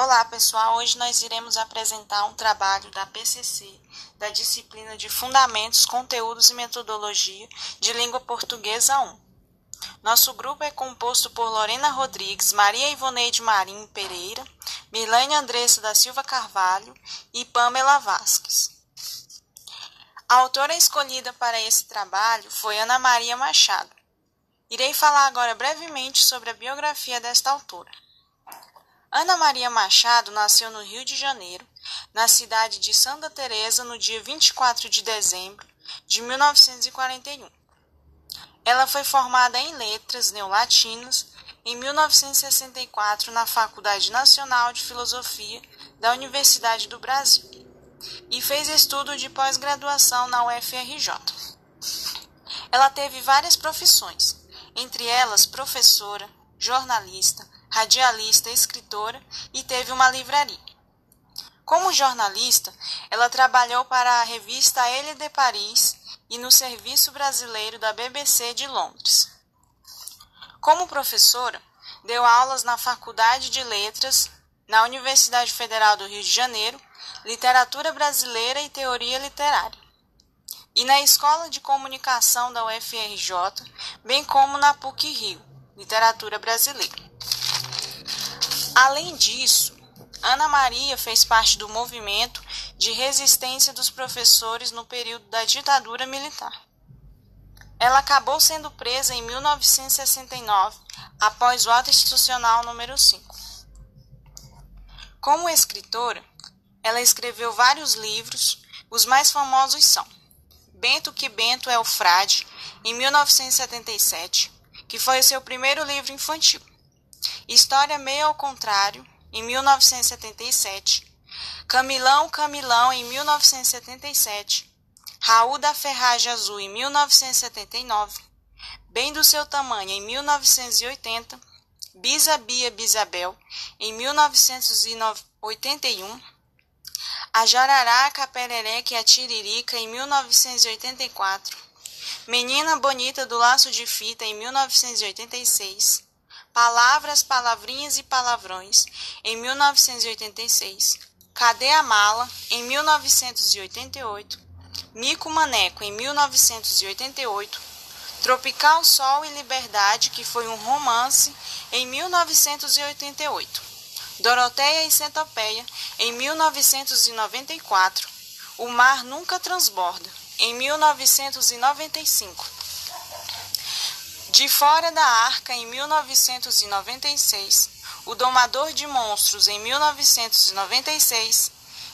Olá, pessoal. Hoje nós iremos apresentar um trabalho da PCC, da disciplina de Fundamentos, Conteúdos e Metodologia de Língua Portuguesa 1. Nosso grupo é composto por Lorena Rodrigues, Maria Ivoneide Marinho Pereira, Milane Andressa da Silva Carvalho e Pamela Vasques. A autora escolhida para esse trabalho foi Ana Maria Machado. Irei falar agora brevemente sobre a biografia desta autora. Ana Maria Machado nasceu no Rio de Janeiro, na cidade de Santa Teresa, no dia 24 de dezembro de 1941. Ela foi formada em Letras Neolatinas em 1964 na Faculdade Nacional de Filosofia da Universidade do Brasil e fez estudo de pós-graduação na UFRJ. Ela teve várias profissões, entre elas professora, jornalista, radialista, escritora e teve uma livraria. Como jornalista, ela trabalhou para a revista Elle de Paris e no Serviço Brasileiro da BBC de Londres. Como professora, deu aulas na Faculdade de Letras, na Universidade Federal do Rio de Janeiro, Literatura Brasileira e Teoria Literária, e na Escola de Comunicação da UFRJ, bem como na PUC Rio, Literatura Brasileira. Além disso, Ana Maria fez parte do movimento de resistência dos professores no período da ditadura militar. Ela acabou sendo presa em 1969, após o ato institucional número 5. Como escritora, ela escreveu vários livros, os mais famosos são Bento que Bento é o Frade, em 1977, que foi o seu primeiro livro infantil. História Meio ao Contrário, em 1977. Camilão Camilão, em 1977. Raul da Ferragem Azul, em 1979. Bem do Seu Tamanho, em 1980. Bisa Bia Bisabel, em 1981. A Jararaca, a Perereca e a Tiririca, em 1984. Menina Bonita do Laço de Fita, em 1986. Palavras, Palavrinhas e Palavrões, em 1986. Cadê a Mala, em 1988. Mico Maneco, em 1988. Tropical Sol e Liberdade, que foi um romance, em 1988. Doroteia e Centopeia, em 1994. O Mar Nunca Transborda, em 1995. De Fora da Arca, em 1996, O Domador de Monstros, em 1996,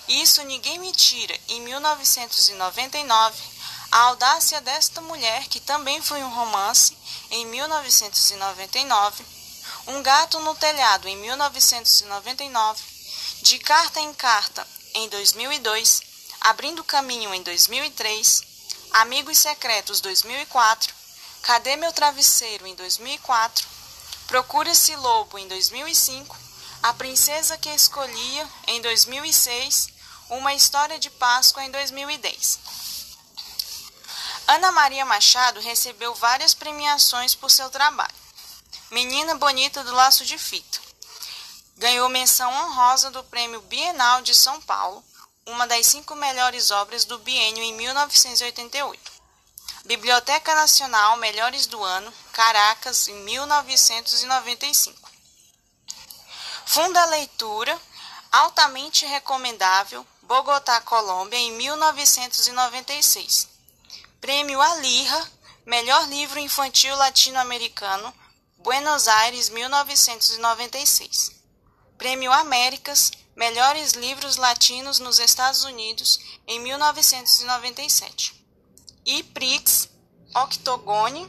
Isso Ninguém Me Tira, em 1999, A Audácia desta Mulher, que também foi um romance, em 1999, Um Gato no Telhado, em 1999, De Carta em Carta, em 2002, Abrindo Caminho, em 2003, Amigos Secretos, 2004, Cadê Meu Travesseiro em 2004, Procura-se Lobo em 2005, A Princesa que Escolhia em 2006, Uma História de Páscoa em 2010. Ana Maria Machado recebeu várias premiações por seu trabalho. Menina Bonita do Laço de Fita. Ganhou menção honrosa do Prêmio Bienal de São Paulo, uma das cinco melhores obras do biênio em 1988. Biblioteca Nacional Melhores do Ano, Caracas, em 1995. Funda Leitura, altamente recomendável, Bogotá, Colômbia, em 1996. Prêmio Alirra, Melhor Livro Infantil Latino-Americano, Buenos Aires, 1996. Prêmio Américas, Melhores Livros Latinos nos Estados Unidos, em 1997 e Prix Octogone,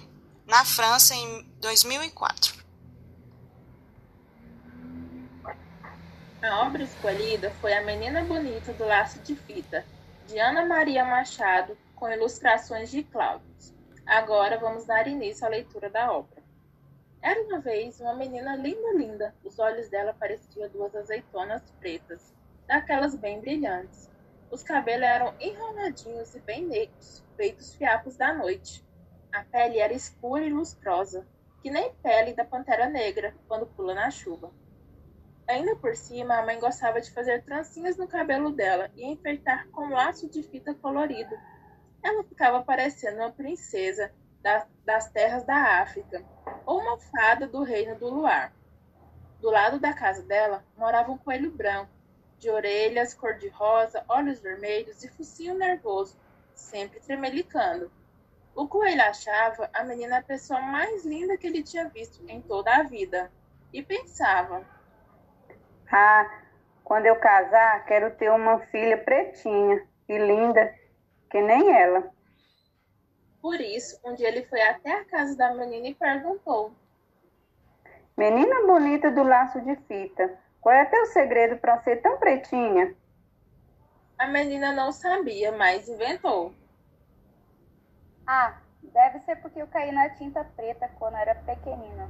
na França, em 2004. A obra escolhida foi A Menina Bonita do Laço de Fita, de Ana Maria Machado, com ilustrações de Cláudio. Agora vamos dar início à leitura da obra. Era uma vez uma menina linda, linda. Os olhos dela pareciam duas azeitonas pretas, daquelas bem brilhantes. Os cabelos eram enroladinhos e bem negros, feitos fiapos da noite. A pele era escura e lustrosa, que nem pele da pantera negra quando pula na chuva. Ainda por cima, a mãe gostava de fazer trancinhas no cabelo dela e enfeitar com laço de fita colorido. Ela ficava parecendo uma princesa das terras da África ou uma fada do reino do luar. Do lado da casa dela morava um coelho branco, de orelhas cor-de-rosa, olhos vermelhos e focinho nervoso, sempre tremelicando. O coelho achava a menina a pessoa mais linda que ele tinha visto em toda a vida e pensava: Ah, quando eu casar, quero ter uma filha pretinha e linda, que nem ela. Por isso, um dia ele foi até a casa da menina e perguntou: Menina bonita do laço de fita, qual é teu segredo para ser tão pretinha? A menina não sabia, mas inventou. Ah, deve ser porque eu caí na tinta preta quando era pequenina.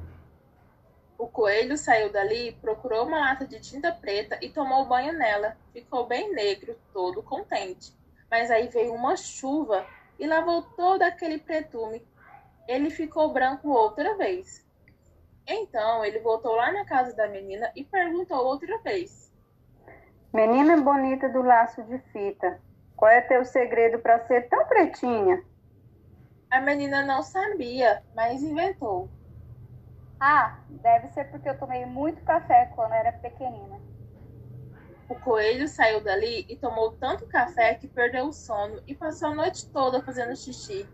O coelho saiu dali, procurou uma lata de tinta preta e tomou banho nela. Ficou bem negro, todo contente. Mas aí veio uma chuva e lavou todo aquele pretume. Ele ficou branco outra vez. Então ele voltou lá na casa da menina e perguntou outra vez: Menina bonita do laço de fita, qual é teu segredo para ser tão pretinha? A menina não sabia, mas inventou. Ah, deve ser porque eu tomei muito café quando era pequenina. O coelho saiu dali e tomou tanto café que perdeu o sono e passou a noite toda fazendo xixi,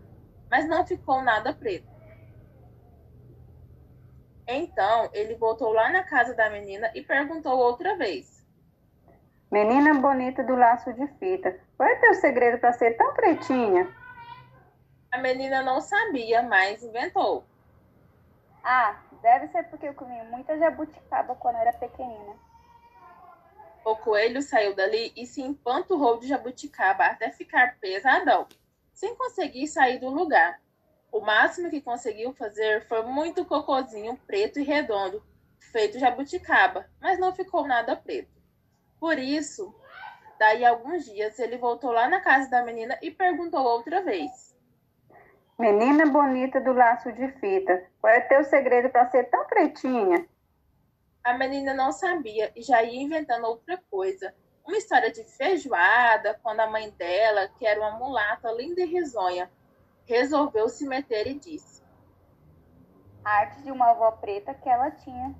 mas não ficou nada preto. Então ele voltou lá na casa da menina e perguntou outra vez: Menina bonita do laço de fita, qual é teu segredo para ser tão pretinha? A menina não sabia, mas inventou. Ah, deve ser porque eu comi muita jabuticaba quando era pequenina. O coelho saiu dali e se empanturrou de jabuticaba até ficar pesadão, sem conseguir sair do lugar. O máximo que conseguiu fazer foi muito cocozinho preto e redondo, feito jabuticaba, mas não ficou nada preto. Por isso, daí a alguns dias, ele voltou lá na casa da menina e perguntou outra vez: Menina bonita do laço de fita, qual é teu segredo para ser tão pretinha? A menina não sabia e já ia inventando outra coisa. Uma história de feijoada, quando a mãe dela, que era uma mulata linda e risonha, resolveu se meter e disse: A arte de uma avó preta que ela tinha.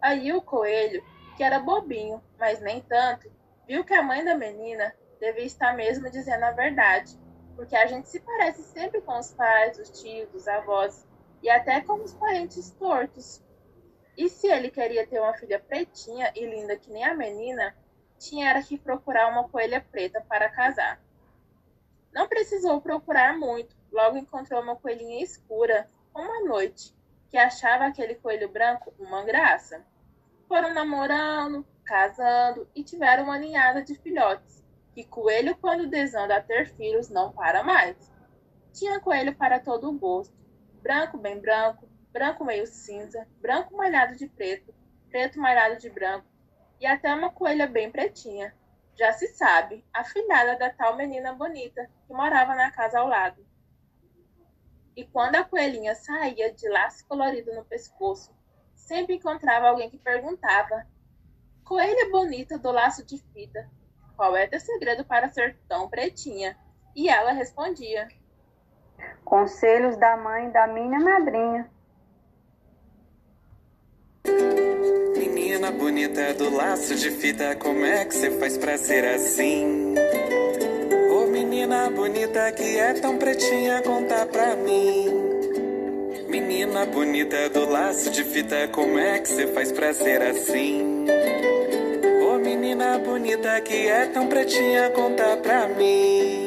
Aí o coelho, que era bobinho, mas nem tanto, viu que a mãe da menina devia estar mesmo dizendo a verdade, porque a gente se parece sempre com os pais, os tios, os avós e até com os parentes tortos. E se ele queria ter uma filha pretinha e linda que nem a menina, tinha era que procurar uma coelha preta para casar. Não precisou procurar muito, logo encontrou uma coelhinha escura, uma noite, que achava aquele coelho branco uma graça. Foram namorando, casando e tiveram uma ninhada de filhotes, que coelho, quando desanda a ter filhos, não para mais. Tinha coelho para todo o gosto, branco bem branco, branco meio cinza, branco malhado de preto, preto malhado de branco, e até uma coelha bem pretinha. Já se sabe, a filhada da tal menina bonita que morava na casa ao lado. E quando a coelhinha saía de laço colorido no pescoço, sempre encontrava alguém que perguntava: Coelha bonita do laço de fita, qual é teu segredo para ser tão pretinha? E ela respondia: Conselhos da mãe da minha madrinha. Menina bonita do laço de fita, como é que você faz pra ser assim? Ô menina bonita que é tão pretinha, conta pra mim. Menina bonita do laço de fita, como é que você faz pra ser assim? Ô menina bonita que é tão pretinha, conta pra mim.